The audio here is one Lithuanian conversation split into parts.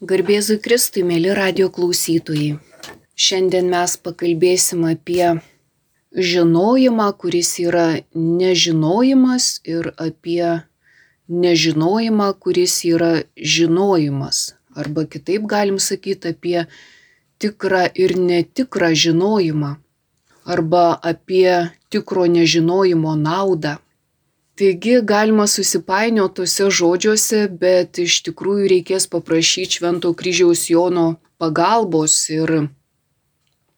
Garbėzui Kristui, mėly radio klausytojai. Šiandien mes pakalbėsim apie žinojimą, kuris yra nežinojimas ir apie nežinojimą, kuris yra žinojimas. Arba kitaip galim sakyti apie tikrą ir netikrą žinojimą. Arba apie tikro nežinojimo naudą. Taigi galima susipainioti tuose žodžiuose, bet iš tikrųjų reikės paprašyti Švento kryžiaus Jono pagalbos ir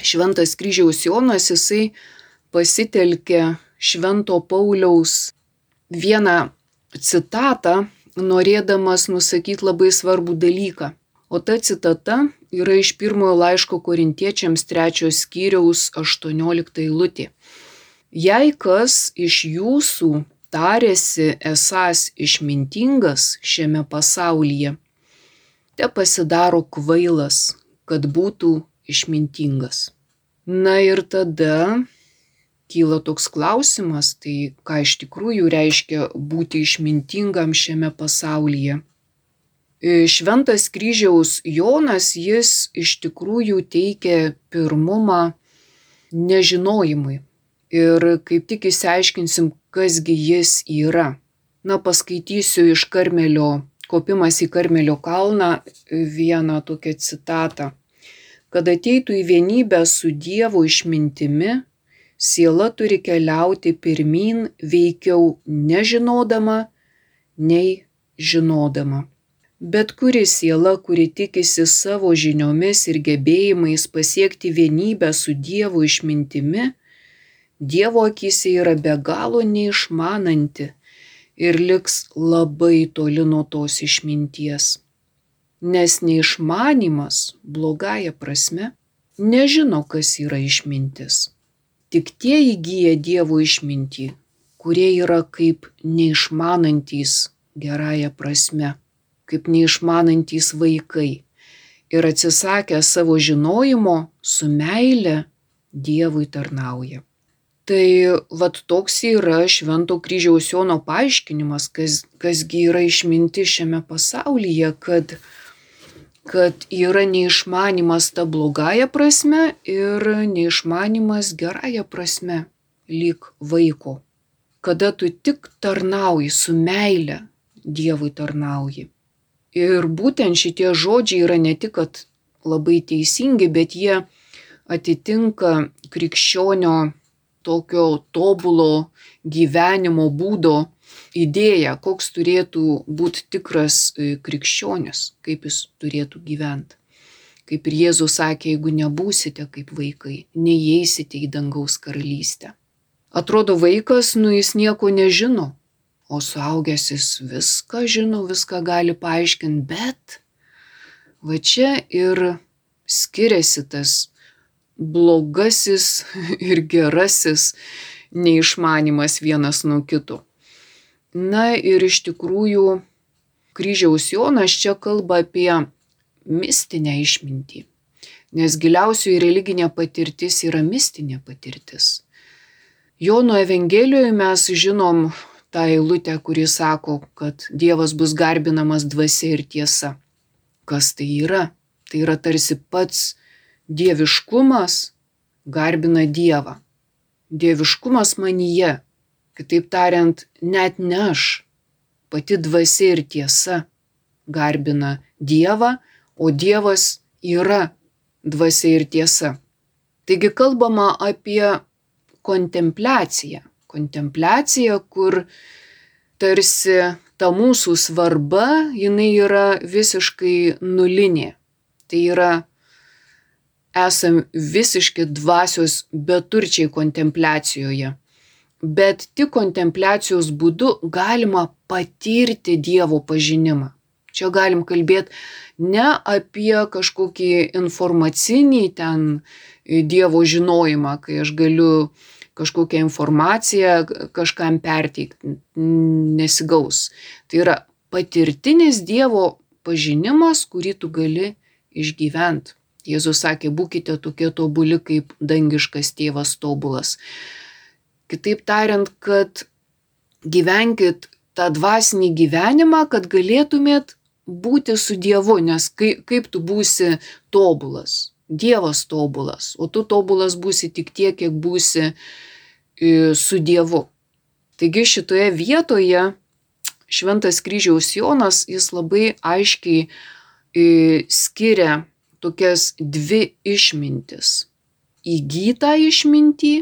Šventas kryžiaus Jonas jisai pasitelkė Švento Pauliaus vieną citatą, norėdamas nusakyti labai svarbų dalyką. O ta citata yra iš pirmojo laiško korintiečiams trečios skyriaus 18 eilutė. Jei kas iš jūsų tarėsi esąs išmintingas šiame pasaulyje, te pasidaro kvailas, kad būtų išmintingas. Na ir tada kyla toks klausimas, tai ką iš tikrųjų reiškia būti išmintingam šiame pasaulyje. Šventas kryžiaus Jonas, jis iš tikrųjų teikia pirmumą nežinojimui. Ir kaip tik įsiaiškinsim, kasgi jis yra. Na, paskaitysiu iš Karmelio, kopimas į Karmelio kalną vieną tokią citatą. Kad ateitų į vienybę su Dievo išmintimi, siela turi keliauti pirmin veikiau nežinodama, nei žinodama. Bet kuri siela, kuri tikisi savo žiniomis ir gebėjimais pasiekti vienybę su Dievo išmintimi, Dievo akise yra be galo neišmananti ir liks labai toli nuo tos išminties. Nes neišmanimas, blogąją prasme, nežino, kas yra išmintis. Tik tie įgyja Dievo išmintį, kurie yra kaip neišmanantys gerąją prasme, kaip neišmanantys vaikai ir atsisakę savo žinojimo su meile Dievui tarnauja. Tai vat toks yra Švento kryžiaus Jono paaiškinimas, kas, kasgi yra išminti šiame pasaulyje, kad, kad yra neišmanimas ta blogąją prasme ir neišmanimas gerąją prasme, lyg vaiko. Kada tu tik tarnauji su meile, Dievui tarnauji. Ir būtent šitie žodžiai yra ne tik labai teisingi, bet jie atitinka krikščionio tokio tobulo gyvenimo būdo idėją, koks turėtų būti tikras e, krikščionis, kaip jis turėtų gyventi. Kaip ir Jėzus sakė, jeigu nebūsite kaip vaikai, neįeisite į dangaus karalystę. Atrodo, vaikas, nu jis nieko nežino, o suaugęs jis viską žino, viską gali paaiškinti, bet va čia ir skiriasi tas blogasis ir gerasis neišmanimas vienas nuo kito. Na ir iš tikrųjų kryžiaus Jonas čia kalba apie mistinę išmintį, nes giliausioji religinė patirtis yra mistinė patirtis. Jono Evangelijoje mes žinom tą eilutę, kuri sako, kad Dievas bus garbinamas dvasia ir tiesa. Kas tai yra? Tai yra tarsi pats dieviškumas garbina Dievą. Dieviškumas manyje, kitaip tariant, net ne aš, pati dvasia ir tiesa garbina Dievą, o Dievas yra dvasia ir tiesa. Taigi kalbama apie kontempliaciją. Kontempliacija, kur tarsi ta mūsų svarba, jinai yra visiškai nulinė. Tai yra esam visiški dvasios beturčiai kontempliacijoje. Bet tik kontempliacijos būdu galima patirti Dievo pažinimą. Čia galim kalbėti ne apie kažkokį informacinį ten Dievo žinojimą, kai aš galiu kažkokią informaciją kažkam perteikti, nesigaus. Tai yra patirtinis Dievo pažinimas, kurį tu gali išgyventi. Jėzus sakė, būkite tokie tobuli, kaip dangiškas tėvas tobulas. Kitaip tariant, kad gyvenkit tą dvasinį gyvenimą, kad galėtumėt būti su Dievu, nes kaip, kaip tu būsi tobulas. Dievas tobulas, o tu tobulas būsi tik tiek, kiek būsi e, su Dievu. Taigi šitoje vietoje Šventas kryžiaus Jonas, jis labai aiškiai e, skiria tokias dvi išmintis. Įgytą išmintį,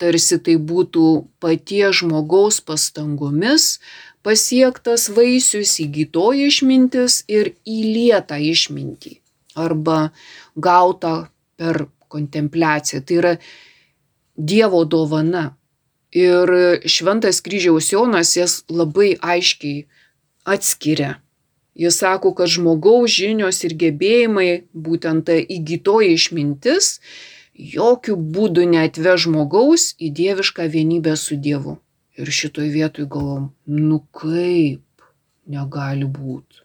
tarsi tai būtų paties žmogaus pastangomis pasiektas vaisius, įgytoji išmintis ir įlietą išmintį arba gautą per kontempliaciją. Tai yra Dievo dovana. Ir Šventas kryžiaus Jonas jas labai aiškiai atskiria. Jis sako, kad žmogaus žinios ir gebėjimai, būtent ta įgytoji išmintis, jokių būdų neatve žmogaus į dievišką vienybę su Dievu. Ir šitoj vietoj galvom, nu kaip negali būti.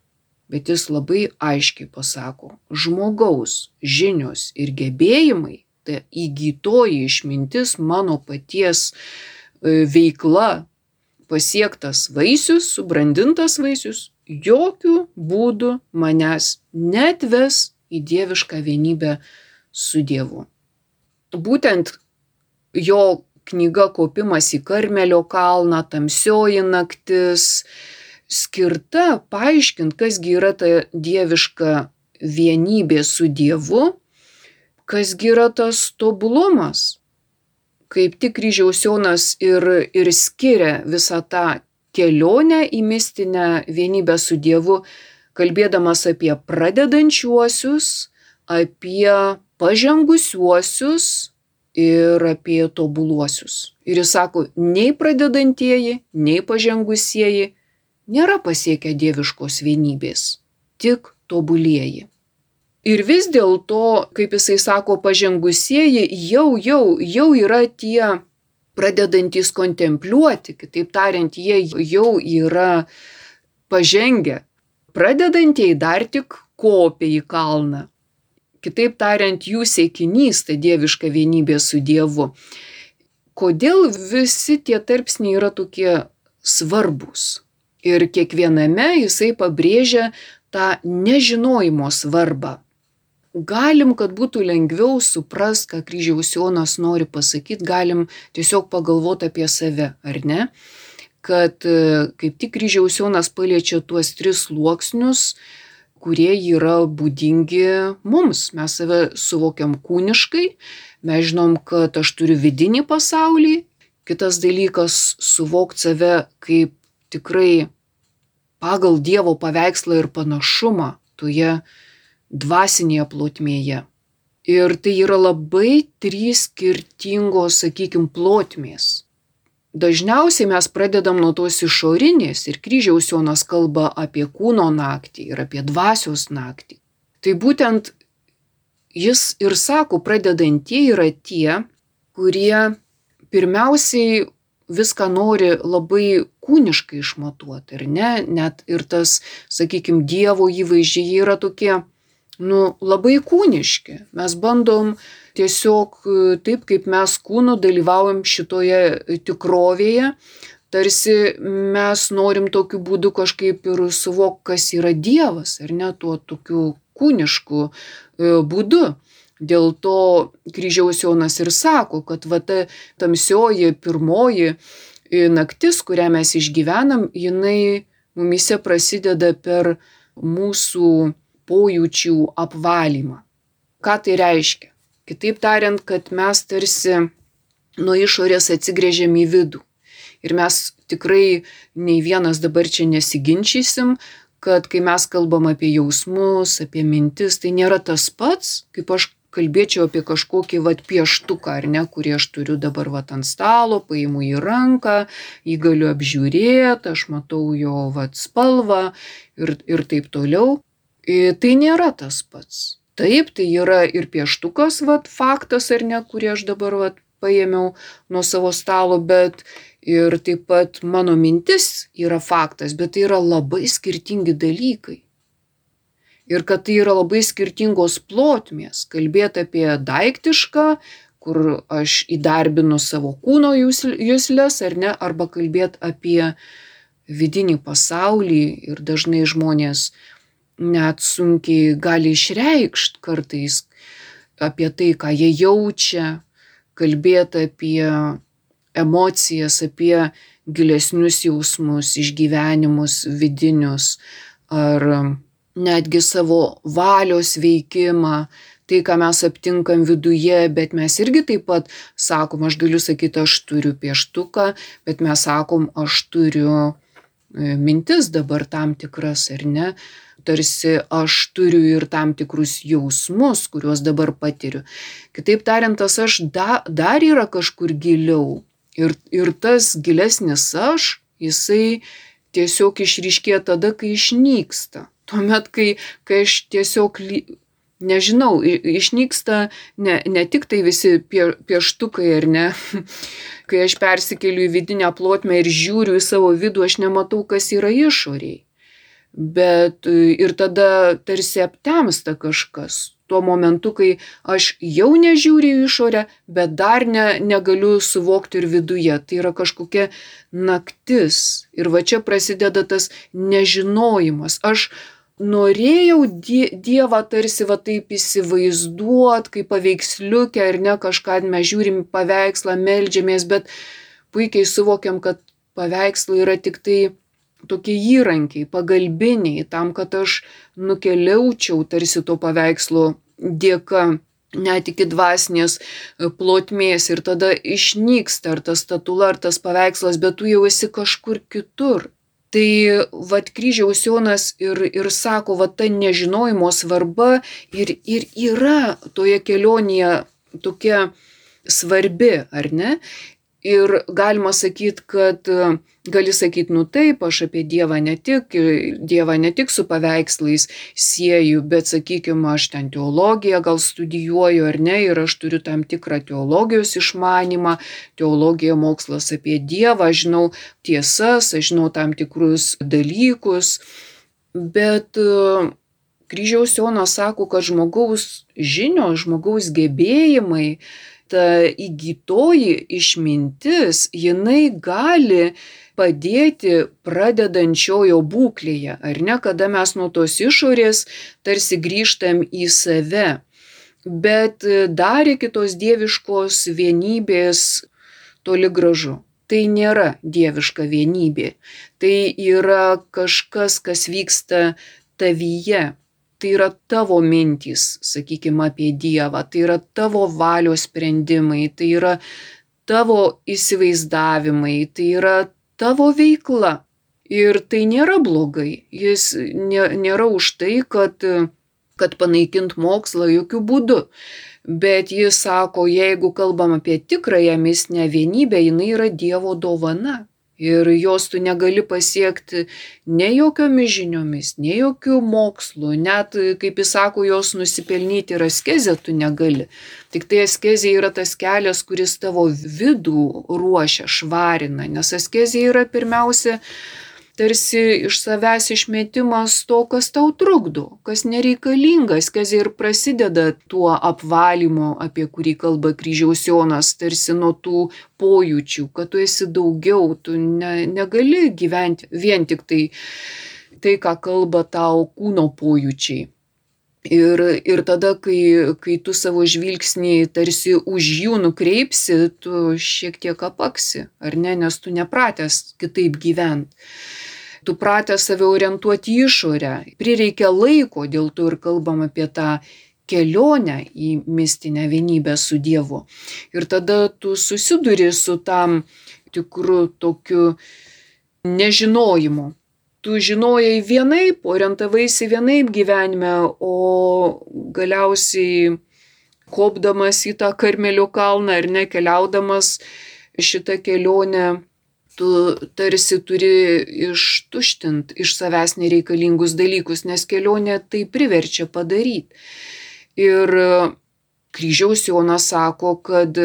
Bet jis labai aiškiai pasako, žmogaus žinios ir gebėjimai, tai įgytoji išmintis mano paties E, veikla pasiektas vaisius, subrandintas vaisius, jokių būdų manęs netves į dievišką vienybę su Dievu. Būtent jo knyga Kopimas į Karmelio kalną, tamsioji naktis, skirta paaiškinti, kasgi yra ta dieviška vienybė su Dievu, kasgi yra tas tobulumas, kaip tik kryžiaus Jonas ir, ir skiria visą tą kelionę į mistinę vienybę su Dievu, kalbėdamas apie pradedančiuosius, apie pažengusiuosius ir apie tobuluosius. Ir jis sako, nei pradedantieji, nei pažengusieji nėra pasiekę dieviškos vienybės, tik tobulieji. Ir vis dėlto, kaip jisai sako, pažengusieji jau, jau, jau yra tie pradedantys kontempliuoti, kitaip tariant, jie jau yra pažengę. Pradedantieji dar tik kopia į kalną. Kitaip tariant, jų siekinys tai dieviška vienybė su Dievu. Kodėl visi tie tarpsniai yra tokie svarbus? Ir kiekviename jisai pabrėžia tą nežinojimo svarbą galim, kad būtų lengviau suprast, ką kryžiaus Jonas nori pasakyti, galim tiesiog pagalvoti apie save, ar ne? Kad e, kaip tik kryžiaus Jonas paliečia tuos tris sluoksnius, kurie yra būdingi mums. Mes save suvokiam kūniškai, mes žinom, kad aš turiu vidinį pasaulį. Kitas dalykas - suvokti save kaip tikrai pagal Dievo paveikslą ir panašumą toje dvasinėje plotmėje. Ir tai yra labai trys skirtingos, sakykime, plotmės. Dažniausiai mes pradedam nuo tos išorinės ir kryžiaus Jonas kalba apie kūno naktį ir apie dvasios naktį. Tai būtent jis ir sako, pradedantieji yra tie, kurie pirmiausiai viską nori labai kūniškai išmatuoti, ar ne? Net ir tas, sakykime, Dievo įvaizdžiai yra tokie nu, labai kūniški. Mes bandom tiesiog e, taip, kaip mes kūnu dalyvaujam šitoje tikrovėje, tarsi mes norim tokiu būdu kažkaip ir suvok, kas yra Dievas, ar ne tuo tokiu kūnišku e, būdu. Dėl to kryžiaus Jonas ir sako, kad va ta tamsioji pirmoji e, naktis, kurią mes išgyvenam, jinai mumise prasideda per mūsų pojūčių apvalymą. Ką tai reiškia? Kitaip tariant, kad mes tarsi nuo išorės atsigrėžiam į vidų. Ir mes tikrai nei vienas dabar čia nesiginčysim, kad kai mes kalbam apie jausmus, apie mintis, tai nėra tas pats, kaip aš kalbėčiau apie kažkokį vat pieštuką, ar ne, kurį aš turiu dabar vat ant stalo, paimu į ranką, jį galiu apžiūrėti, aš matau jo vat spalvą ir, ir taip toliau. Tai nėra tas pats. Taip, tai yra ir pieštukas, vat, faktas ar ne, kurį aš dabar vat, paėmiau nuo savo stalo, bet ir taip pat mano mintis yra faktas, bet tai yra labai skirtingi dalykai. Ir kad tai yra labai skirtingos plotmės, kalbėti apie daiktišką, kur aš įdarbinu savo kūno jūslės ar ne, arba kalbėti apie vidinį pasaulį ir dažnai žmonės net sunkiai gali išreikšti kartais apie tai, ką jie jaučia, kalbėti apie emocijas, apie gilesnius jausmus, išgyvenimus vidinius ar netgi savo valios veikimą, tai, ką mes aptinkam viduje, bet mes irgi taip pat sakom, aš galiu sakyti, aš turiu pieštuką, bet mes sakom, aš turiu e, mintis dabar tam tikras ar ne, tarsi aš turiu ir tam tikrus jausmus, kuriuos dabar patiriu. Kitaip tariant, tas aš da, dar yra kažkur giliau. Ir, ir tas gilesnis aš, jisai tiesiog išryškėja tada, kai išnyksta. Tuomet, kai, kai aš tiesiog nežinau, išnyksta ne, ne tik tai visi pie, pieštukai ar ne, kai aš persikeliu į vidinę plotmę ir žiūriu į savo vidų, aš nematau, kas yra išoriai. Bet ir tada tarsi aptemsta kažkas. Tuo momentu, kai aš jau nežiūriu išorę, bet dar ne, negaliu suvokti ir viduje. Tai yra kažkokia naktis. Ir va čia prasideda tas nežinojimas. Aš norėjau die, Dievą tarsi va taip įsivaizduot, kaip paveiksliukę ar ne kažką, mes žiūrim paveikslą, melžiamės, bet puikiai suvokiam, kad paveikslai yra tik tai tokie įrankiai, pagalbiniai, tam, kad aš nukeliaučiau tarsi to paveikslo dėka net iki dvasinės plotmės ir tada išnyksta ar tas statula, ar tas paveikslas, bet tu jau esi kažkur kitur. Tai vad kryžiaus Jonas ir, ir sako, va ta nežinojimo svarba ir, ir yra toje kelionėje tokia svarbi, ar ne? Ir galima sakyti, kad gali sakyti, nu taip, aš apie Dievą ne tik, Dievą ne tik su paveikslais sieju, bet sakykime, aš ten teologiją gal studijuoju ar ne, ir aš turiu tam tikrą teologijos išmanimą, teologija mokslas apie Dievą, aš žinau tiesas, aš žinau tam tikrus dalykus, bet kryžiaus Jonas sako, kad žmogaus žinios, žmogaus gebėjimai, ta įgytoji išmintis, jinai gali padėti pradedančiojo būklėje, ar ne, kada mes nuo tos išorės tarsi grįžtam į save. Bet dar iki tos dieviškos vienybės toli gražu. Tai nėra dieviška vienybė. Tai yra kažkas, kas vyksta tavyje, tai yra tavo mintys, sakykime, apie Dievą, tai yra tavo valios sprendimai, tai yra tavo įsivaizdavimai, tai yra tavo veikla. Ir tai nėra blogai. Jis nėra už tai, kad, kad panaikint mokslą jokių būdų. Bet jis sako, jeigu kalbam apie tikrąją mistinę vienybę, jinai yra Dievo dovana. Ir jos tu negali pasiekti ne jokiomis žiniomis, ne jokių mokslų, net, kaip jis sako, jos nusipelnyti ir askezę tu negali. Tik tai askezė yra tas kelias, kuris tavo vidų ruošia, švarina, nes askezė yra pirmiausia tarsi iš savęs išmetimas to, kas tau trukdo, kas nereikalingas, kas ir prasideda tuo apvalymu, apie kurį kalba kryžiaus Jonas, tarsi nuo tų pojūčių, kad tu esi daugiau, tu ne, negali gyventi vien tik tai tai, ką kalba tau kūno pojūčiai. Ir, ir tada, kai, kai tu savo žvilgsnį tarsi už jų nukreipsi, tu šiek tiek apaksi, ar ne, nes tu nepratęs kitaip gyventi tu pratęs save orientuoti į išorę. Prireikia laiko, dėl to ir kalbam apie tą kelionę į mistinę vienybę su Dievu. Ir tada tu susiduri su tam tikru tokiu nežinojimu. Tu žinojai vienaip, orientavaisi vienaip gyvenime, o galiausiai kopdamas į tą Karmelio kalną ar nekeliaudamas šitą kelionę tu tarsi turi ištuštint iš savęs nereikalingus dalykus, nes kelionė tai priverčia padaryti. Ir kryžiaus Jonas sako, kad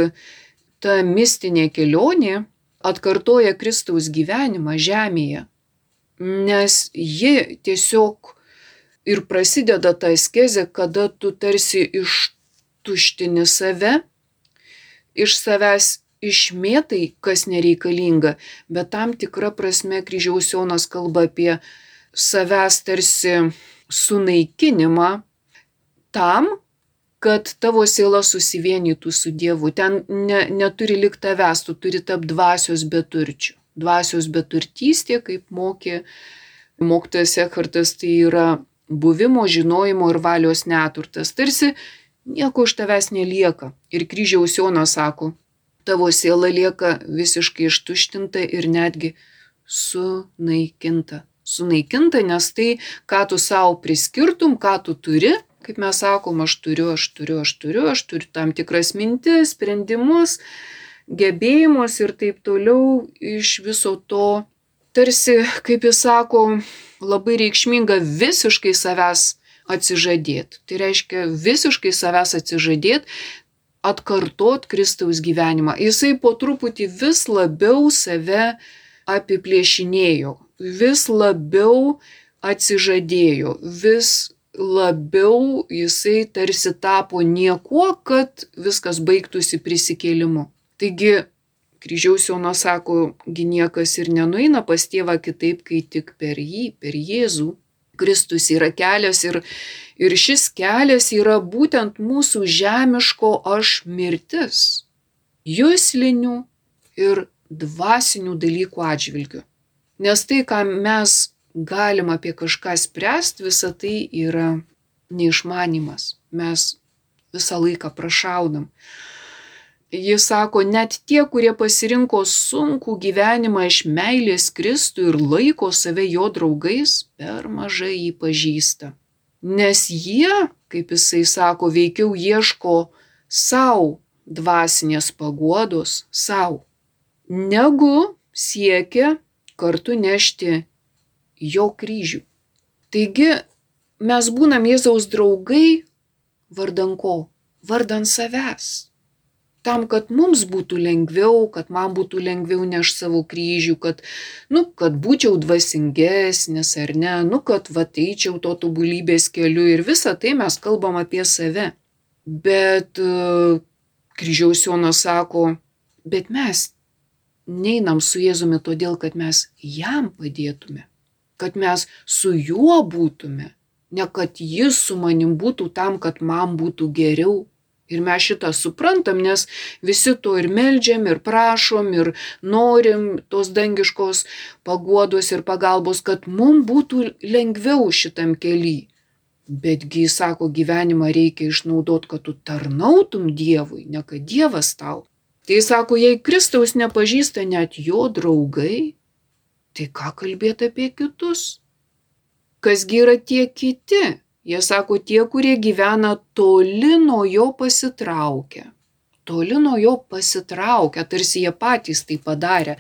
ta mistinė kelionė atkartoja Kristaus gyvenimą žemėje, nes ji tiesiog ir prasideda ta askezė, kada tu tarsi ištuštini save, iš savęs išmėtai, kas nereikalinga, bet tam tikra prasme kryžiaus Jonas kalba apie savęs tarsi sunaikinimą tam, kad tavo siela susivienytų su Dievu. Ten ne, neturi likti tavęs, tu turi tapti dvasios beturčių. Dvasios beturtystė, kaip mokė mokytojas Ekartas, tai yra buvimo, žinojimo ir valios neturtas. Tarsi nieko iš tavęs nelieka. Ir kryžiaus Jonas sako, tavo siela lieka visiškai ištuštinta ir netgi sunaikinta. Sunaikinta, nes tai, ką tu savo priskirtum, ką tu turi, kaip mes sakom, aš turiu, aš turiu, aš turiu, aš turiu tam tikras mintis, sprendimus, gebėjimus ir taip toliau iš viso to, tarsi, kaip jis sako, labai reikšminga visiškai savęs atsižadėti. Tai reiškia visiškai savęs atsižadėti, atkartot Kristaus gyvenimą. Jisai po truputį vis labiau save apiplėšinėjo, vis labiau atsižadėjo, vis labiau jisai tarsi tapo niekuo, kad viskas baigtųsi prisikėlimu. Taigi, kryžiaus Jonas sako, gi niekas ir nenueina pas tėvą kitaip, kai tik per jį, per Jėzų. Kristus yra kelias ir, ir šis kelias yra būtent mūsų žemiško aš mirtis. Jūslinių ir dvasinių dalykų atžvilgių. Nes tai, ką mes galim apie kažką spręsti, visa tai yra neišmanimas. Mes visą laiką prašaudam. Jis sako, net tie, kurie pasirinko sunkų gyvenimą iš meilės Kristų ir laiko save jo draugais, per mažai jį pažįsta. Nes jie, kaip jisai sako, veikiau ieško savo dvasinės paguodos, savo, negu siekia kartu nešti jo kryžių. Taigi mes būnam Jėzaus draugai vardan ko? Vardan savęs. Tam, kad mums būtų lengviau, kad man būtų lengviau neš savo kryžių, kad, nu, kad būčiau dvasingesnis ar ne, nu, kad vateičiau to tobulybės keliu ir visą tai mes kalbam apie save. Bet uh, kryžiaus Jonas sako, bet mes neinam su Jėzumi todėl, kad mes jam padėtume kad mes su juo būtume, ne kad jis su manim būtų tam, kad man būtų geriau. Ir mes šitą suprantam, nes visi to ir melžiam, ir prašom, ir norim tos dangiškos paguodos ir pagalbos, kad mums būtų lengviau šitam keliui. Betgi jis sako, gyvenimą reikia išnaudoti, kad tu tarnautum Dievui, ne kad Dievas tau. Tai jis sako, jei Kristaus nepažįsta net jo draugai, Tai ką kalbėti apie kitus? Kasgi yra tie kiti? Jie sako tie, kurie gyvena toli nuo jo pasitraukę. Toli nuo jo pasitraukę, tarsi jie patys tai padarė.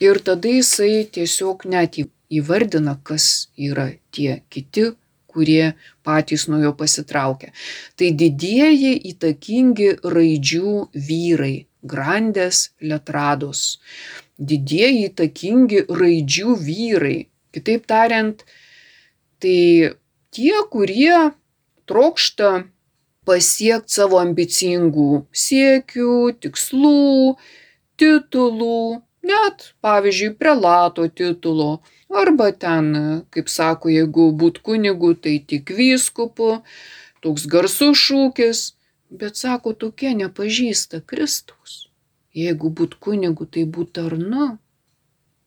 Ir tada jisai tiesiog net įvardina, kas yra tie kiti, kurie patys nuo jo pasitraukia. Tai didieji įtakingi raidžių vyrai, grandės letrados didieji įtakingi raidžių vyrai. Kitaip tariant, tai tie, kurie trokšta pasiekti savo ambicingų siekių, tikslų, titulų, net, pavyzdžiui, prelato titulo, arba ten, kaip sako, jeigu būt kunigu, tai tik vyskupu, toks garsus šūkis, bet sako, tokie nepažįsta Kristaus. Jeigu būt kunigu, tai būt tarnu.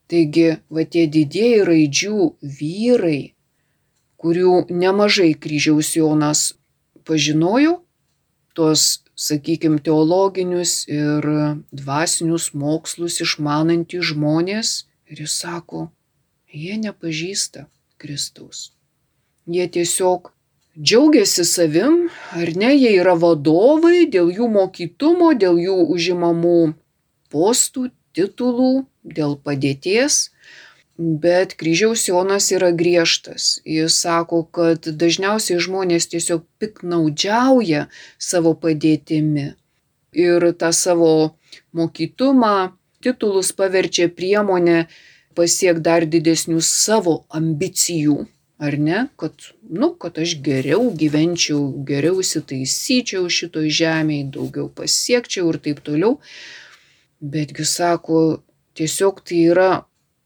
Taigi, va tie didieji raidžių vyrai, kurių nemažai kryžiaus Jonas pažinojo, tuos, sakykime, teologinius ir dvasinius mokslus išmanantys žmonės, ir jis sako, jie nepažįsta Kristaus. Jie tiesiog džiaugiasi savim, ar ne, jie yra vadovai dėl jų mokytumo, dėl jų užimamų postų, titulų, dėl padėties. Bet kryžiaus Jonas yra griežtas. Jis sako, kad dažniausiai žmonės tiesiog piknaudžiauja savo padėtimi ir tą savo mokytumą, titulus paverčia priemonę pasiekti dar didesnių savo ambicijų ar ne, kad, nu, kad aš geriau gyvenčiau, geriau įsitaisyčiau šitoj žemėje, daugiau pasiekčiau ir taip toliau. Betgi sako, tiesiog tai yra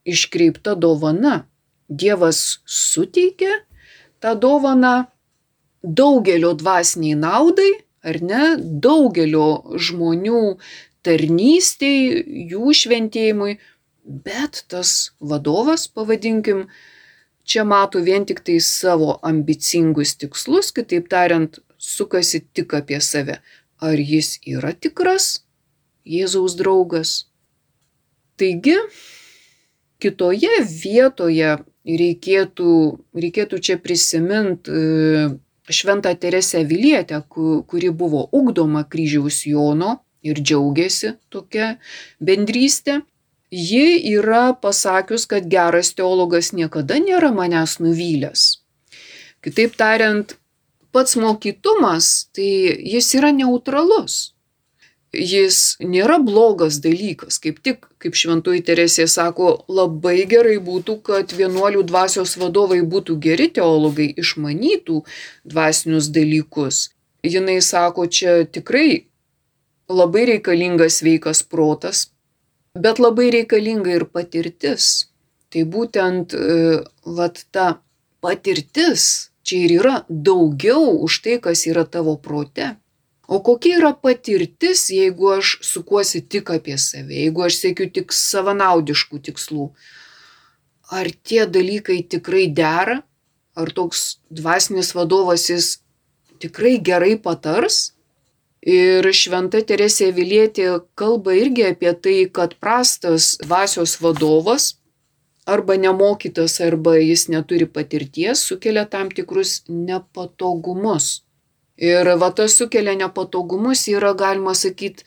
iškreipta dovana. Dievas suteikia tą dovaną daugelio dvasiniai naudai, ar ne, daugelio žmonių tarnystėj, jų šventėjimui, bet tas vadovas, pavadinkim, čia mato vien tik tai savo ambicingus tikslus, kitaip tariant, sukasi tik apie save. Ar jis yra tikras Jėzaus draugas? Taigi, kitoje vietoje reikėtų, reikėtų čia prisiminti e, Šventą Teresę Vilietę, kuri buvo ugdoma kryžiaus Jono ir džiaugiasi tokia bendrystė. Ji yra pasakius, kad geras teologas niekada nėra manęs nuvylęs. Kitaip tariant, pats mokytumas, tai jis yra neutralus jis nėra blogas dalykas. Kaip tik, kaip šventoji Teresė sako, labai gerai būtų, kad vienuolių dvasios vadovai būtų geri teologai, išmanytų dvasinius dalykus. Jinai sako, čia tikrai labai reikalingas sveikas protas, bet labai reikalinga ir patirtis. Tai būtent e, vat ta patirtis čia ir yra daugiau už tai, kas yra tavo prote. O kokia yra patirtis, jeigu aš sukuosi tik apie save, jeigu aš siekiu tik savanaudiškų tikslų? Ar tie dalykai tikrai dera? Ar toks dvasinis vadovas jis tikrai gerai patars? Ir šventa Teresė Vilietė kalba irgi apie tai, kad prastas dvasios vadovas arba nemokytas, arba jis neturi patirties, sukelia tam tikrus nepatogumus Ir va tas sukelia nepatogumus yra, galima sakyti,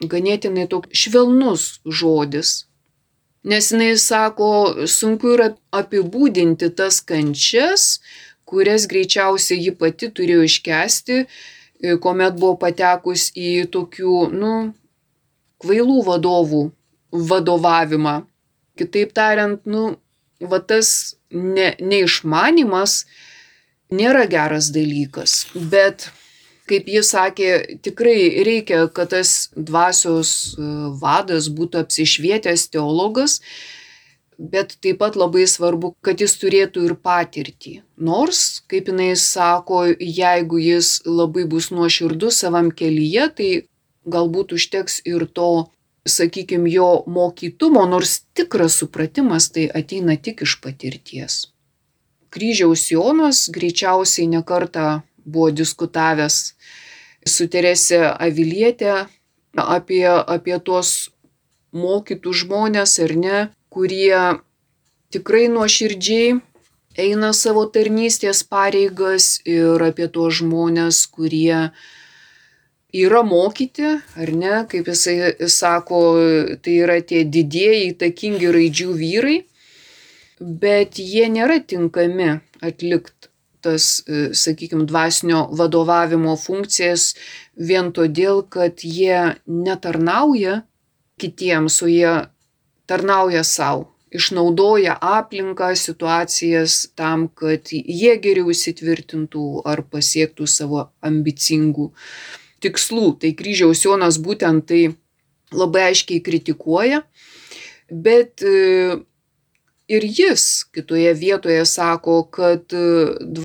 ganėtinai toks švelnus žodis. Nes jinai sako, sunku yra apibūdinti tas kančias, kurias greičiausiai ji pati turėjo iškesti, kuomet buvo patekus į tokių, nu, kvailų vadovų vadovavimą. Kitaip tariant, nu, va tas ne, neišmanimas, nėra geras dalykas, bet kaip jis sakė, tikrai reikia, kad tas dvasios e, vadas būtų apsišvietęs teologas, bet taip pat labai svarbu, kad jis turėtų ir patirtį. Nors, kaip jinai sako, jeigu jis labai bus nuoširdus savam kelyje, tai galbūt užteks ir to, sakykime, jo mokytumo, nors tikras supratimas tai ateina tik iš patirties kryžiaus Jonas greičiausiai nekarta buvo diskutavęs su Teresė Avilietė apie, apie tuos mokytų žmonės ar ne, kurie tikrai nuoširdžiai eina savo tarnystės pareigas ir apie tuos žmonės, kurie yra mokyti, ar ne, kaip jisai sako, tai yra tie didieji įtakingi raidžių vyrai, bet jie nėra tinkami atlikti tas, e, sakykime, dvasinio vadovavimo funkcijas vien todėl, kad jie netarnauja kitiems, o jie tarnauja savo, išnaudoja aplinką, situacijas tam, kad jie geriau įsitvirtintų ar pasiektų savo ambicingų tikslų. Tai kryžiaus Jonas būtent tai labai aiškiai kritikuoja, bet e, Ir jis kitoje vietoje sako, kad e,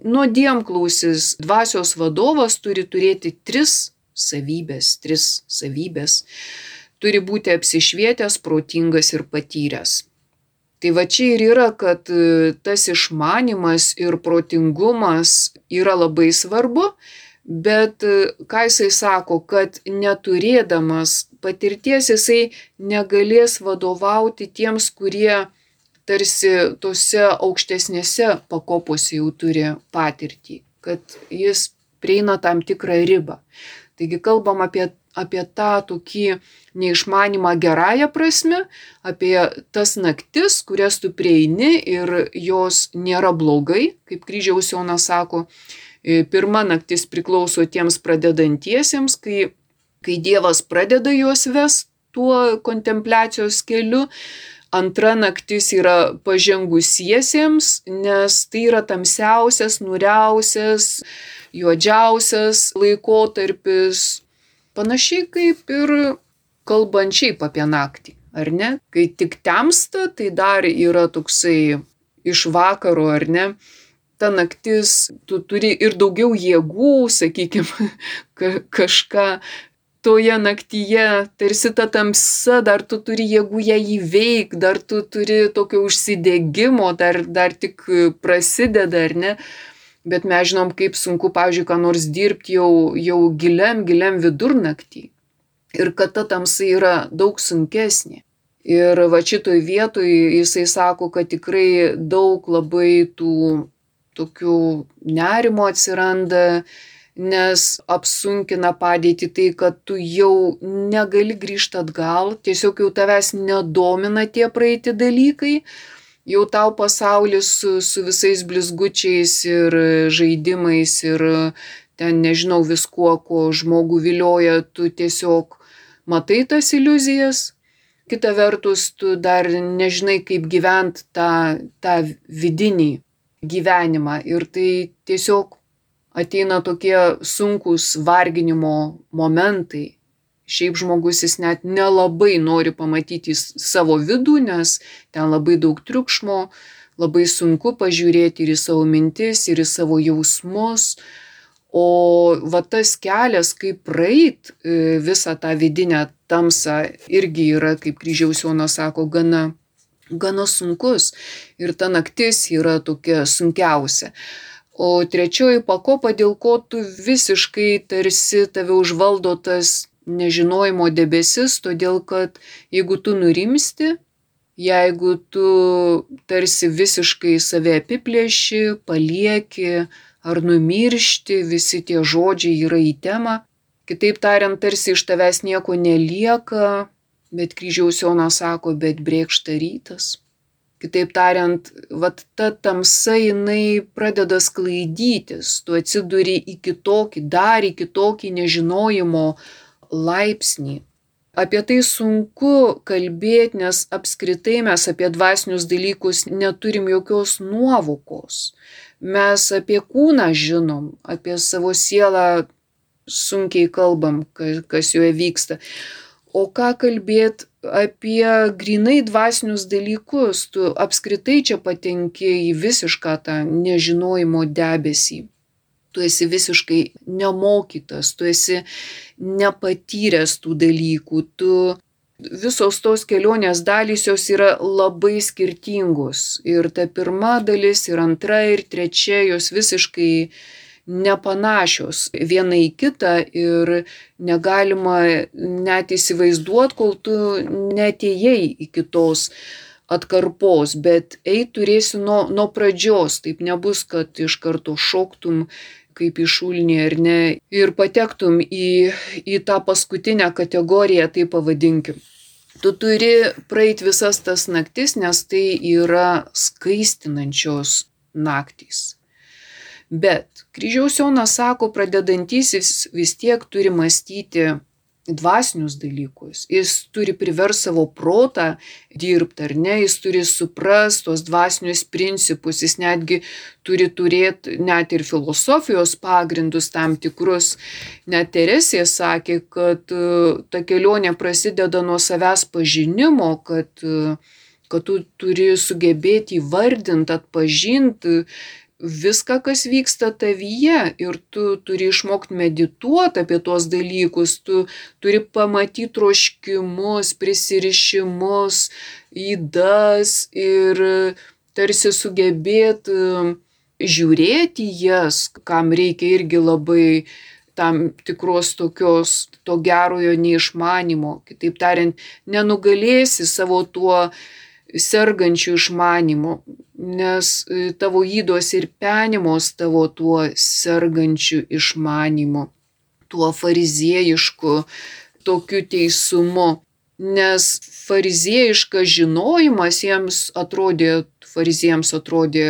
nuodėmklausis dvasios vadovas turi turėti tris savybės, tris savybės. Turi būti apsišvietęs, protingas ir patyręs. Tai va čia ir yra, kad e, tas išmanimas ir protingumas yra labai svarbu, bet e, ką jisai sako, kad neturėdamas patirties jisai negalės vadovauti tiems, kurie tarsi tose aukštesnėse pakopose jau turi patirtį, kad jis prieina tam tikrą ribą. Taigi kalbam apie, apie tą tokį neišmanimą gerąją prasme, apie tas naktis, kurias tu prieini ir jos nėra blogai, kaip kryžiaus Jonas sako. E, pirma naktis priklauso tiems pradedantiesiems, kai, kai Dievas pradeda juos ves tuo kontempliacijos keliu, Antra naktis yra pažengusiesiems, nes tai yra tamsiausias, nuriausias, juodžiausias laikotarpis. Panašiai kaip ir kalbant šiaip apie naktį, ar ne? Kai tik temsta, tai dar yra toksai iš vakaro, ar ne? ta naktis, tu turi ir daugiau jėgų, sakykime, kažką toje naktyje, tarsi ta tamsa, dar tu turi jėgų ją įveikti, dar tu turi tokio užsidėgymo, dar, dar tik prasideda, ar ne. Bet mes žinom, kaip sunku, pavyzdžiui, ką nors dirbti jau, jau giliam, giliam vidurnaktį. Ir kad ta tamsa yra daug sunkesnė. Ir va šitoj vietoj jisai sako, kad tikrai daug labai tų tokių nerimo atsiranda, nes apsunkina padėti tai, kad tu jau negali grįžti atgal, tiesiog jau tavęs nedomina tie praeiti dalykai, jau tau pasaulis su, su visais blizgučiais ir žaidimais ir ten nežinau viskuo, ko žmogų vilioja, tu tiesiog matai tas iliuzijas. Kita vertus, tu dar nežinai, kaip gyventi tą, tą vidinį gyvenimą ir tai tiesiog ateina tokie sunkus varginimo momentai. Šiaip žmogus jis net nelabai nori pamatyti savo vidų, nes ten labai daug triukšmo, labai sunku pažiūrėti ir į savo mintis, ir į savo jausmus. O va tas kelias, kaip praeit e, visą tą vidinę tamsą, irgi yra, kaip kryžiaus Jonas sako, gana, gana sunkus. Ir ta naktis yra tokia sunkiausia. O trečioji pakopa, dėl ko tu visiškai tarsi tave užvaldo tas nežinojimo debesis, todėl kad jeigu tu nurimsti, jeigu tu tarsi visiškai save apiplėši, palieki ar numiršti, visi tie žodžiai yra į temą. Kitaip tariant, tarsi iš tavęs nieko nelieka, bet kryžiaus Jonas sako, bet brėkšta rytas. Kitaip tariant, vat ta tamsa jinai pradeda sklaidytis, tu atsiduri į kitokį, dar į kitokį nežinojimo laipsnį. Apie tai sunku kalbėti, nes apskritai mes apie dvasinius dalykus neturim jokios nuovokos. Mes apie kūną žinom, apie savo sielą sunkiai kalbam, kas joje vyksta. O ką kalbėti apie grinai dvasinius dalykus, tu apskritai čia patenki į visišką tą nežinojimo debesį. Tu esi visiškai nemokytas, tu esi nepatyręs tų dalykų, tu visos tos kelionės dalys jos yra labai skirtingos. Ir ta pirma dalis, ir antra, ir trečia, jos visiškai nepanašios viena į kitą ir negalima net įsivaizduoti, kol tu netėjai iki tos atkarpos, bet eit turėsi nuo, nuo pradžios, taip nebus, kad iš karto šoktum kaip išulnį ar ne ir patektum į, į tą paskutinę kategoriją, tai pavadinkim. Tu turi praeiti visas tas naktis, nes tai yra skaistinančios naktys. Bet kryžiaus Jonas sako, pradedantysis vis tiek turi mąstyti dvasinius dalykus. Jis turi privers savo protą dirbti, ar ne, jis turi supras tos dvasinius principus, jis netgi turi turėti net ir filosofijos pagrindus tam tikrus. Net Teresė sakė, kad e, ta kelionė prasideda nuo savęs pažinimo, kad, e, kad tu turi sugebėti įvardinti, atpažinti viską, kas vyksta tavyje ir tu turi išmokti medituoti apie tuos dalykus, tu turi pamatyti troškimus, prisirišimus, įdas ir tarsi sugebėti um, žiūrėti jas, kam reikia irgi labai tam tikros tokios, to gerojo neišmanimo. Kitaip tariant, nenugalėsi savo tuo sergančių išmanimo, nes e, tavo įdos ir penimos tavo tuo sergančiu išmanimu, tuo fariziejišku tokiu teisumu. Nes fariziejiškas žinojimas jiems atrodė, fariziejams atrodė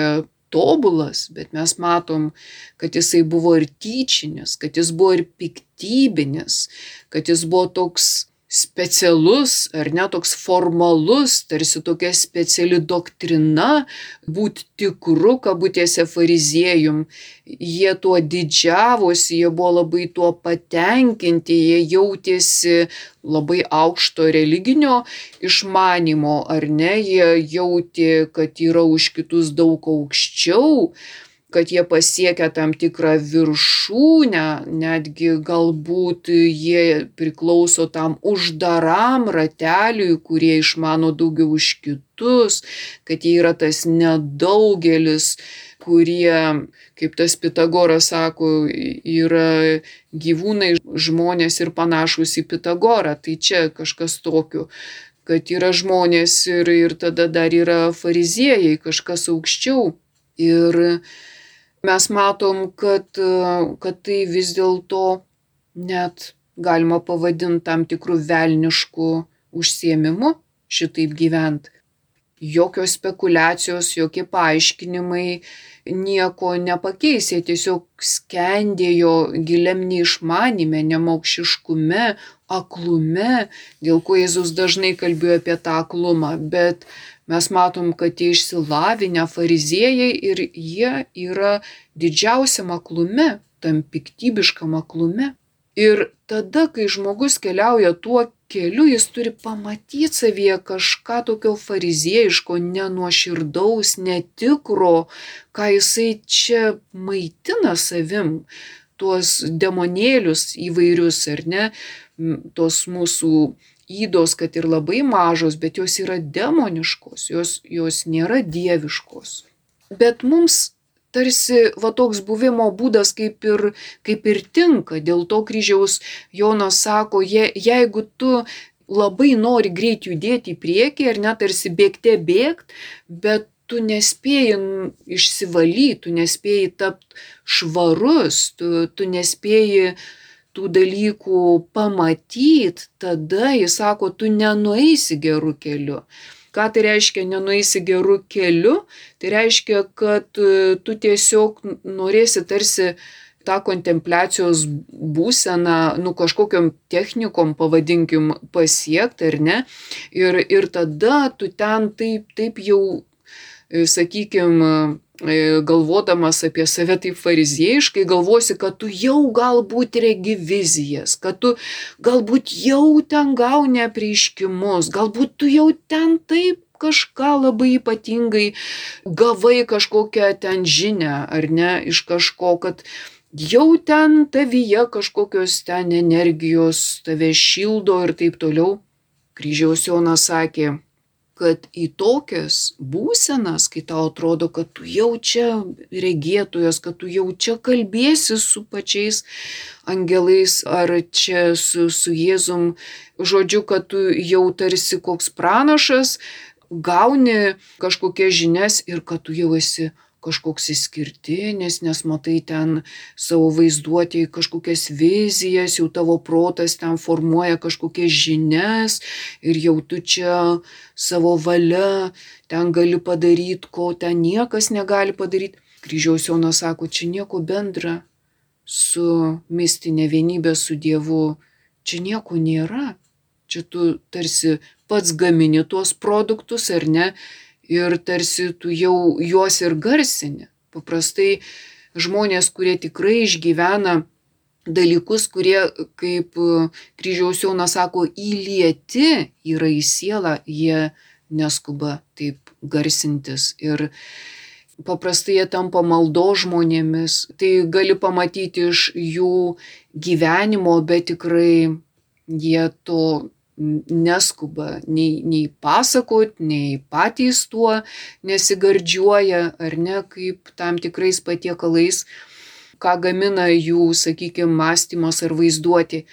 tobulas, bet mes matom, kad jisai buvo ir tyčinis, kad jis buvo ir piktybinis, kad jis buvo toks specialus ar ne toks formalus, tarsi tokia speciali doktrina, būti tikru, kabutėse fariziejum. Jie tuo didžiavosi, jie buvo labai tuo patenkinti, jie jautėsi labai aukšto religinio išmanimo, ar ne, jie jautė, kad yra už kitus daug aukščiau kad jie pasiekia tam tikrą viršūnę, netgi galbūt jie priklauso tam uždaram rateliui, kurie išmano daugiau už kitus, kad jie yra tas nedaugelis, kurie, kaip tas Pitagoras sako, yra gyvūnai, žmonės ir panašus į Pitagorą. Tai čia kažkas tokio kad yra žmonės ir, ir tada dar yra fariziejai, kažkas aukščiau. Ir mes matom, kad, kad tai vis dėlto net galima pavadinti tam tikrų velniškų užsiemimų šitaip gyvent. Jokios spekulacijos, jokie paaiškinimai nieko nepakeis, jie tiesiog skendėjo giliam neišmanime, nemokšiškume, aklume, dėl ko Jėzus dažnai kalbėjo apie tą aklumą, bet mes matom, kad tie išsilavinę fariziejai ir jie yra didžiausiam aklume, tam piktybiškam aklume. Ir tada, kai žmogus keliauja tuo keliu, jis turi pamatyti savyje kažką tokio fariziejiško, nenuoširdaus, netikro, ką jisai čia maitina savim, tuos demonėlius įvairius, ar ne, tos mūsų įdos, kad ir labai mažos, bet jos yra demoniškos, jos, jos nėra dieviškos. Bet mums tarsi va toks buvimo būdas kaip ir, kaip ir tinka. Dėl to kryžiaus Jonas sako, je, jeigu tu labai nori greit judėti į priekį ir net tarsi bėgte bėgt, bet tu nespėjai išsivalyti, tu nespėjai tapti švarus, tu, tu nespėjai uh, tų dalykų pamatyt, tada jis sako, tu nenueisi gerų keliu. Ką tai reiškia nenueisi gerų keliu? Tai reiškia, kad e, tu tiesiog norėsi tarsi tą kontempliacijos būseną, nu kažkokiam technikom, pavadinkim, pasiekti ar ne. Ir, ir tada tu ten taip, taip jau, e, sakykime, galvodamas apie save taip fariziejiškai, galvosi, kad tu jau galbūt regi vizijas, kad tu galbūt jau ten gauni apreiškimus, galbūt tu jau ten taip kažką labai ypatingai gavai kažkokią ten žinę ar ne iš kažko, kad jau ten tavyje kažkokios ten energijos tave šildo ir taip toliau. Kryžiaus Jonas sakė, kad į tokias būsenas, kai tau atrodo, kad tu jau čia regėtojas, kad tu jau čia kalbėsi su pačiais angelais ar čia su, su Jėzum, žodžiu, kad tu jau tarsi koks pranašas, gauni kažkokias žinias ir kad tu jau esi kažkoks išskirtinis, nes matai ten savo vaizduotėje kažkokias vizijas, jau tavo protas ten formuoja kažkokias žinias ir jau tu čia savo valia ten gali padaryti, ko ten niekas negali padaryti. Kryžiaus Jonas sako, čia nieko bendra su mistinė vienybė su Dievu, čia nieko nėra. Čia tu tarsi pats gamini tuos produktus ar ne, ir tarsi tu jau juos ir garsini. Paprastai žmonės, kurie tikrai išgyvena dalykus, kurie, kaip e, kryžiaus Jonas sako, įlieti yra į sielą, jie neskuba taip garsintis. Ir paprastai jie tampa maldo žmonėmis. Tai gali pamatyti iš jų gyvenimo, bet tikrai jie to neskuba nei, nei pasakot, nei patys tuo nesigardžiuoja, ar ne, kaip tam tikrais patiekalais, ką gamina jų, sakykime, mąstymas ar vaizduoti.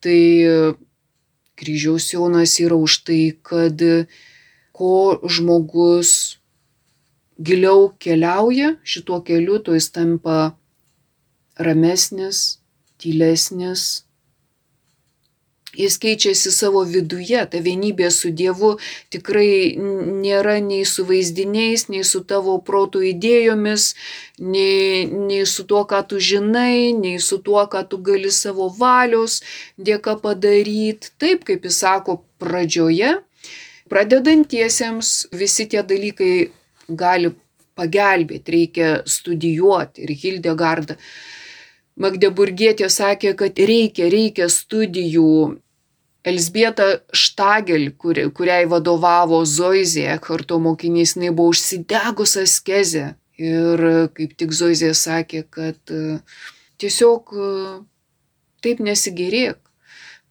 Tai kryžiaus jaunas yra už tai, kad ko žmogus giliau keliauja šituo keliu, to jis tampa ramesnis, tylesnis, jis keičiasi savo viduje, ta vienybė su Dievu tikrai nėra nei su vaizdiniais, nei su tavo proto idėjomis, nei, nei su tuo, ką tu žinai, nei su tuo, ką tu gali savo valios dėka padaryti. Taip, kaip jis sako pradžioje, pradedantiesiems visi tie dalykai gali pagelbėti, reikia studijuoti. Ir Hildegarda Magdeburgietė sakė, kad reikia, reikia studijų Elsbieta Štagel, kuri, kuriai vadovavo Zoizė, karto mokinys, jinai buvo užsidegus askezė. Ir kaip tik Zoizė sakė, kad e, tiesiog e, taip nesigerėk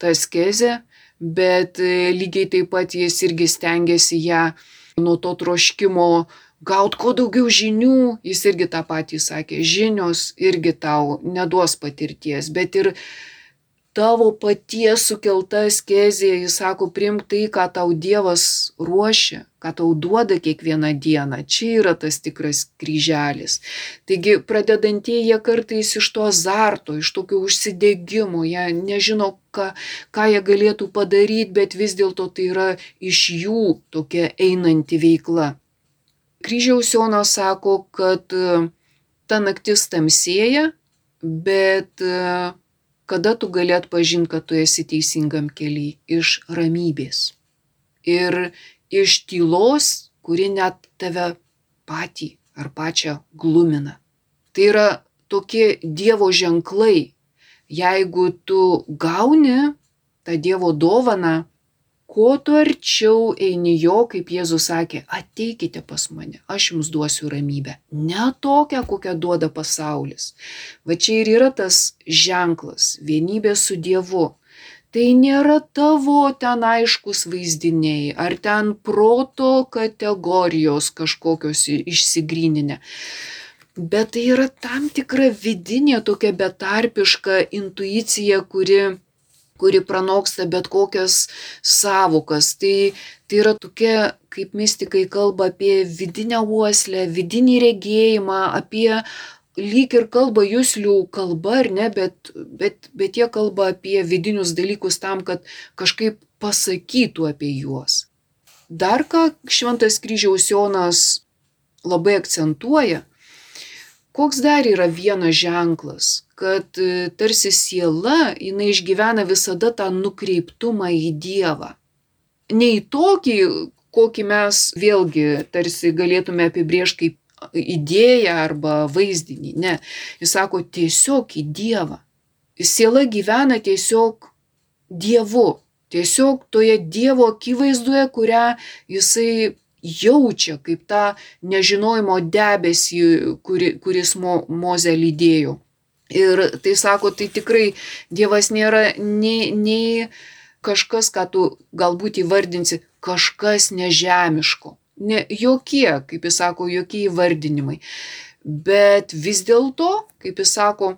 tą skezę, bet e, lygiai taip pat jis irgi stengiasi ją nuo to troškimo gauti kuo daugiau žinių, jis irgi tą patį sakė, žinios irgi tau neduos patirties, bet ir tavo paties sukelta skezija, jis sako, primk tai, ką tau Dievas ruošia, ką tau duoda kiekvieną dieną. Čia yra tas tikras kryželis. Taigi pradedantieji jie kartais iš to azarto, iš tokio užsidėgymo, jie nežino, ką, ką jie galėtų padaryti, bet vis dėlto tai yra iš jų tokia einanti veikla. Kryžiaus Jonas sako, kad ta naktis tamsėja, bet kada tu gali atpažinti, kad tu esi teisingam keliui iš ramybės. Ir iš tylos, kuri net tave patį ar pačią glumina. Tai yra tokie Dievo ženklai. Jeigu tu gauni tą Dievo dovaną, kuo tu arčiau eini jo, kaip Jėzus sakė, ateikite pas mane, aš jums duosiu ramybę. Ne tokią, kokią duoda pasaulis. Va čia ir yra tas ženklas - vienybė su Dievu. Tai nėra tavo ten aiškus vaizdiniai, ar ten proto kategorijos kažkokios išsigryninę. Bet tai yra tam tikra vidinė tokia betarpiška intuicija, kuri kuri pranoksta bet kokias savokas. Tai, tai yra tokia, kaip mystikai kalba apie vidinę uoslę, vidinį regėjimą, apie lyg ir kalba jūslių kalba, ar ne, bet, bet, bet jie kalba apie vidinius dalykus tam, kad kažkaip pasakytų apie juos. Dar ką Šventas kryžiaus Jonas labai akcentuoja, koks dar yra vienas ženklas, kad e, tarsi siela, jinai išgyvena visada tą nukreiptumą į Dievą. Ne į tokį, kokį mes vėlgi tarsi galėtume apibriežti kaip idėją arba vaizdinį. Ne, jis sako tiesiog į Dievą. Siela gyvena tiesiog Dievu, tiesiog toje Dievo akivaizdoje, kurią jisai jaučia kaip tą nežinojimo debesį, kuri, kuris mo, Moze lydėjo. Ir tai sako, tai tikrai Dievas nėra nei, nei kažkas, ką tu galbūt įvardinsi, kažkas nežemiško. Ne, jokie, kaip jis sako, jokie įvardinimai. Bet vis dėlto, kaip jis sako,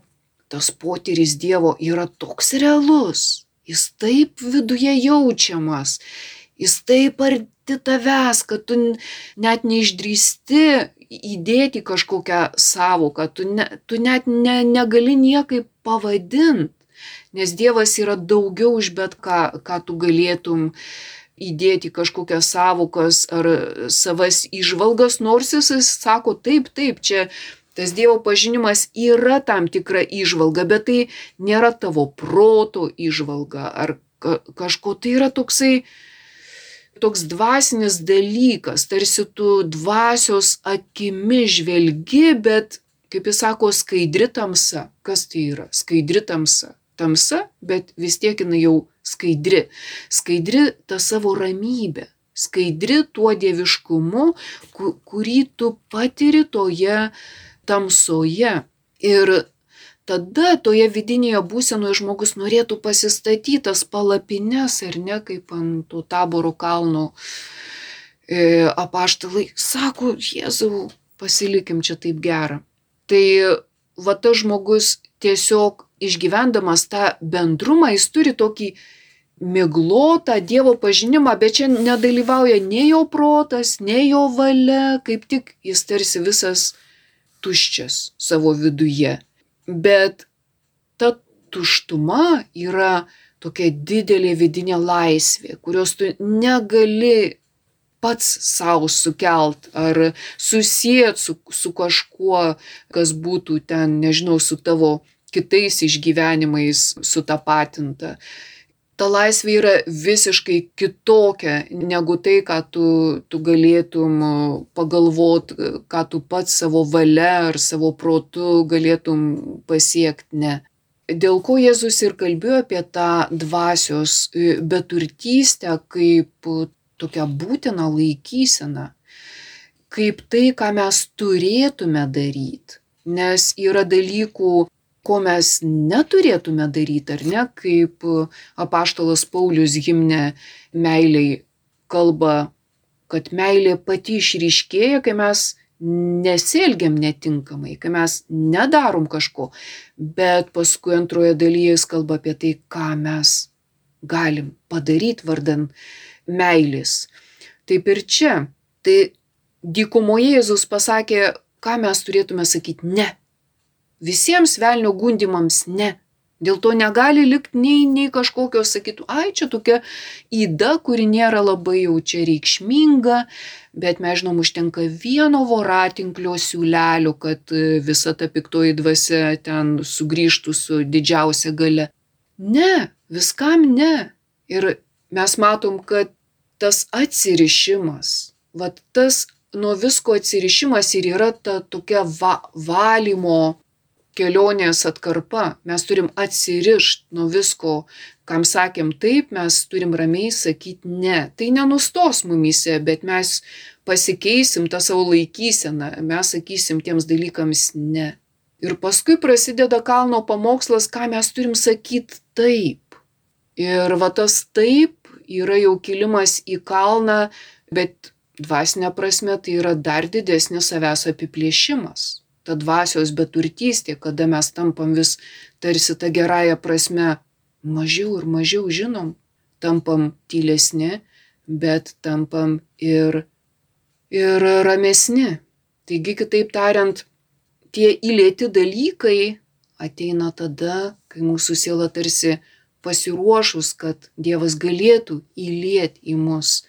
tas potyris Dievo yra toks realus. Jis taip viduje jaučiamas. Jis taip arti tavęs, kad tu net neišdrysti įdėti kažkokią savoką, tu, ne, tu net ne, negali niekaip pavadinti, nes Dievas yra daugiau už bet ką, ką tu galėtum įdėti kažkokias savokas ar savas išvalgas, nors jis sako taip, taip, čia tas Dievo pažinimas yra tam tikra išvalga, bet tai nėra tavo proto išvalga ar kažko, tai yra toksai, toks dvasinis dalykas, tarsi tu dvasios akimi žvelgi, bet, kaip jis sako, skaidri tamsa. Kas tai yra? Skaidri tamsa. Tamsa, bet vis tiek jinai jau skaidri. Skaidri ta savo ramybė. Skaidri tuo dieviškumu, kurį tu patiri toje tamsoje. Ir tada toje vidinėje būsenoje žmogus norėtų pasistatyti tas palapines, ar ne, kaip ant to taboro kalno e, apaštalai. Sako, Jėzau, pasilikim čia taip gerą. Tai va tas žmogus tiesiog išgyvendamas tą bendrumą, jis turi tokį miglotą Dievo pažinimą, bet čia nedalyvauja nei jo protas, nei jo valia, kaip tik jis tarsi visas tuščias savo viduje bet ta tuštuma yra tokia didelė vidinė laisvė, kurios tu negali pats savo sukelt ar susijęt su, su kažkuo, kas būtų ten, nežinau, su tavo kitais išgyvenimais sutapatinta. Ta laisvė yra visiškai kitokia negu tai, ką tu, tu galėtum pagalvot, ką tu pats savo valia ar savo protu galėtum pasiekti. Ne. Dėl ko Jėzus ir kalbėjo apie tą dvasios e, beturtystę kaip tokią būtiną laikyseną. kaip tai, ką mes turėtume daryti. Nes yra dalykų, ko mes neturėtume daryti, ar ne, kaip apaštalas Paulius gimne meiliai kalba, kad meilė pati išryškėja, kai mes nesielgiam netinkamai, kai mes nedarom kažko, bet paskui antroje dalyje jis kalba apie tai, ką mes galim padaryti vardan meilės. Taip ir čia. Tai dykumoje Jėzus pasakė, ką mes turėtume sakyti ne. Visiems velnio gundimams ne. Dėl to negali likti nei, nei kažkokio sakytų, ai čia tokia įda, kuri nėra labai jau čia reikšminga, bet mes žinom, užtenka vieno voratinklio siūlelio, kad e, visa ta piktoji dvasia ten sugrįžtų su didžiausia gale. Ne, viskam ne. Ir mes matom, kad tas atsirišimas, va tas nuo visko atsirišimas ir yra ta tokia va, valymo kelionės atkarpa. Mes turim atsirišti nuo visko, kam sakėm taip, mes turim ramiai sakyti ne. Tai nenustos mumise, bet mes pasikeisim tą savo laikyseną, mes sakysim tiems dalykams ne. Ir paskui prasideda kalno pamokslas, ką mes turim sakyti taip. Ir va tas taip yra jau kilimas į kalną, bet dvasinė prasme tai yra dar didesnis savęs apiplėšimas. Ta dvasios beturtystė, kada mes tampam vis tarsi tą gerąją prasme mažiau ir mažiau žinom, tampam tylesni, bet tampam ir, ir ramesni. Taigi, kitaip tariant, tie įlėti dalykai ateina tada, kai mūsų siela tarsi pasiruošus, kad Dievas galėtų įlieti į mus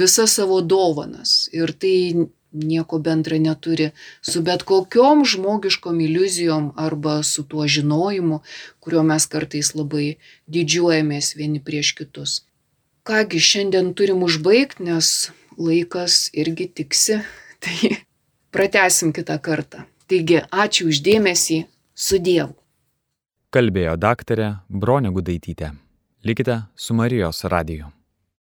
visas savo dovanas. Ir tai nieko bendra neturi su bet kokiom žmogiškom iliuzijom arba su tuo žinojimu, kuriuo mes kartais labai didžiuojamės vieni prieš kitus. Kągi šiandien turim užbaigti, nes laikas irgi tiksi, tai pratesim kitą kartą. Taigi, ačiū uždėmesį, su Dievu kalbėjo daktarė Bronė Gudaitytė. Likite su Marijos radiju.